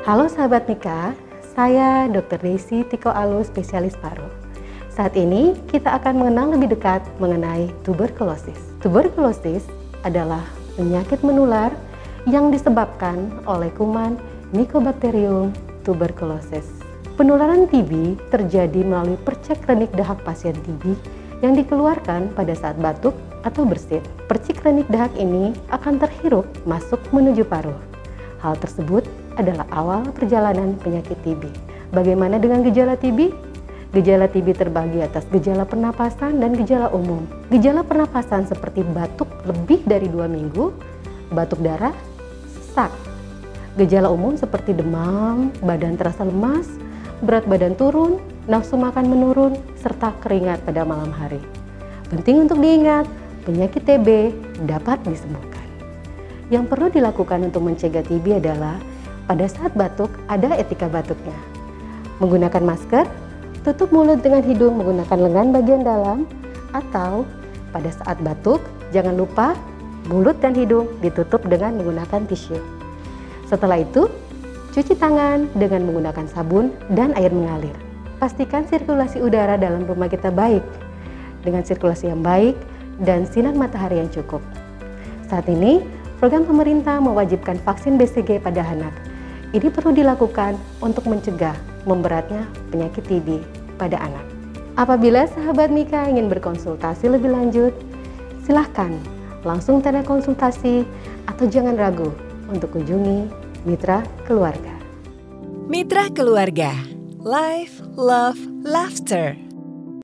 Halo sahabat Mika, saya Dr. Desi Tiko Alu, spesialis paru. Saat ini kita akan mengenal lebih dekat mengenai tuberkulosis. Tuberkulosis adalah penyakit menular yang disebabkan oleh kuman Mycobacterium tuberculosis. Penularan TB terjadi melalui percek renik dahak pasien TB yang dikeluarkan pada saat batuk atau bersin. Percik renik dahak ini akan terhirup masuk menuju paru. Hal tersebut adalah awal perjalanan penyakit TB. Bagaimana dengan gejala TB? Gejala TB terbagi atas gejala pernapasan dan gejala umum. Gejala pernapasan seperti batuk lebih dari dua minggu, batuk darah, sesak. Gejala umum seperti demam, badan terasa lemas, berat badan turun, nafsu makan menurun, serta keringat pada malam hari. Penting untuk diingat, penyakit TB dapat disembuhkan. Yang perlu dilakukan untuk mencegah TB adalah pada saat batuk, ada etika batuknya. Menggunakan masker, tutup mulut dengan hidung menggunakan lengan bagian dalam, atau pada saat batuk, jangan lupa mulut dan hidung ditutup dengan menggunakan tisu. Setelah itu, cuci tangan dengan menggunakan sabun dan air mengalir. Pastikan sirkulasi udara dalam rumah kita baik, dengan sirkulasi yang baik dan sinar matahari yang cukup. Saat ini, program pemerintah mewajibkan vaksin BCG pada anak ini perlu dilakukan untuk mencegah memberatnya penyakit TB pada anak. Apabila sahabat Mika ingin berkonsultasi lebih lanjut, silahkan langsung tanda konsultasi atau jangan ragu untuk kunjungi Mitra Keluarga. Mitra Keluarga, Life, Love, Laughter.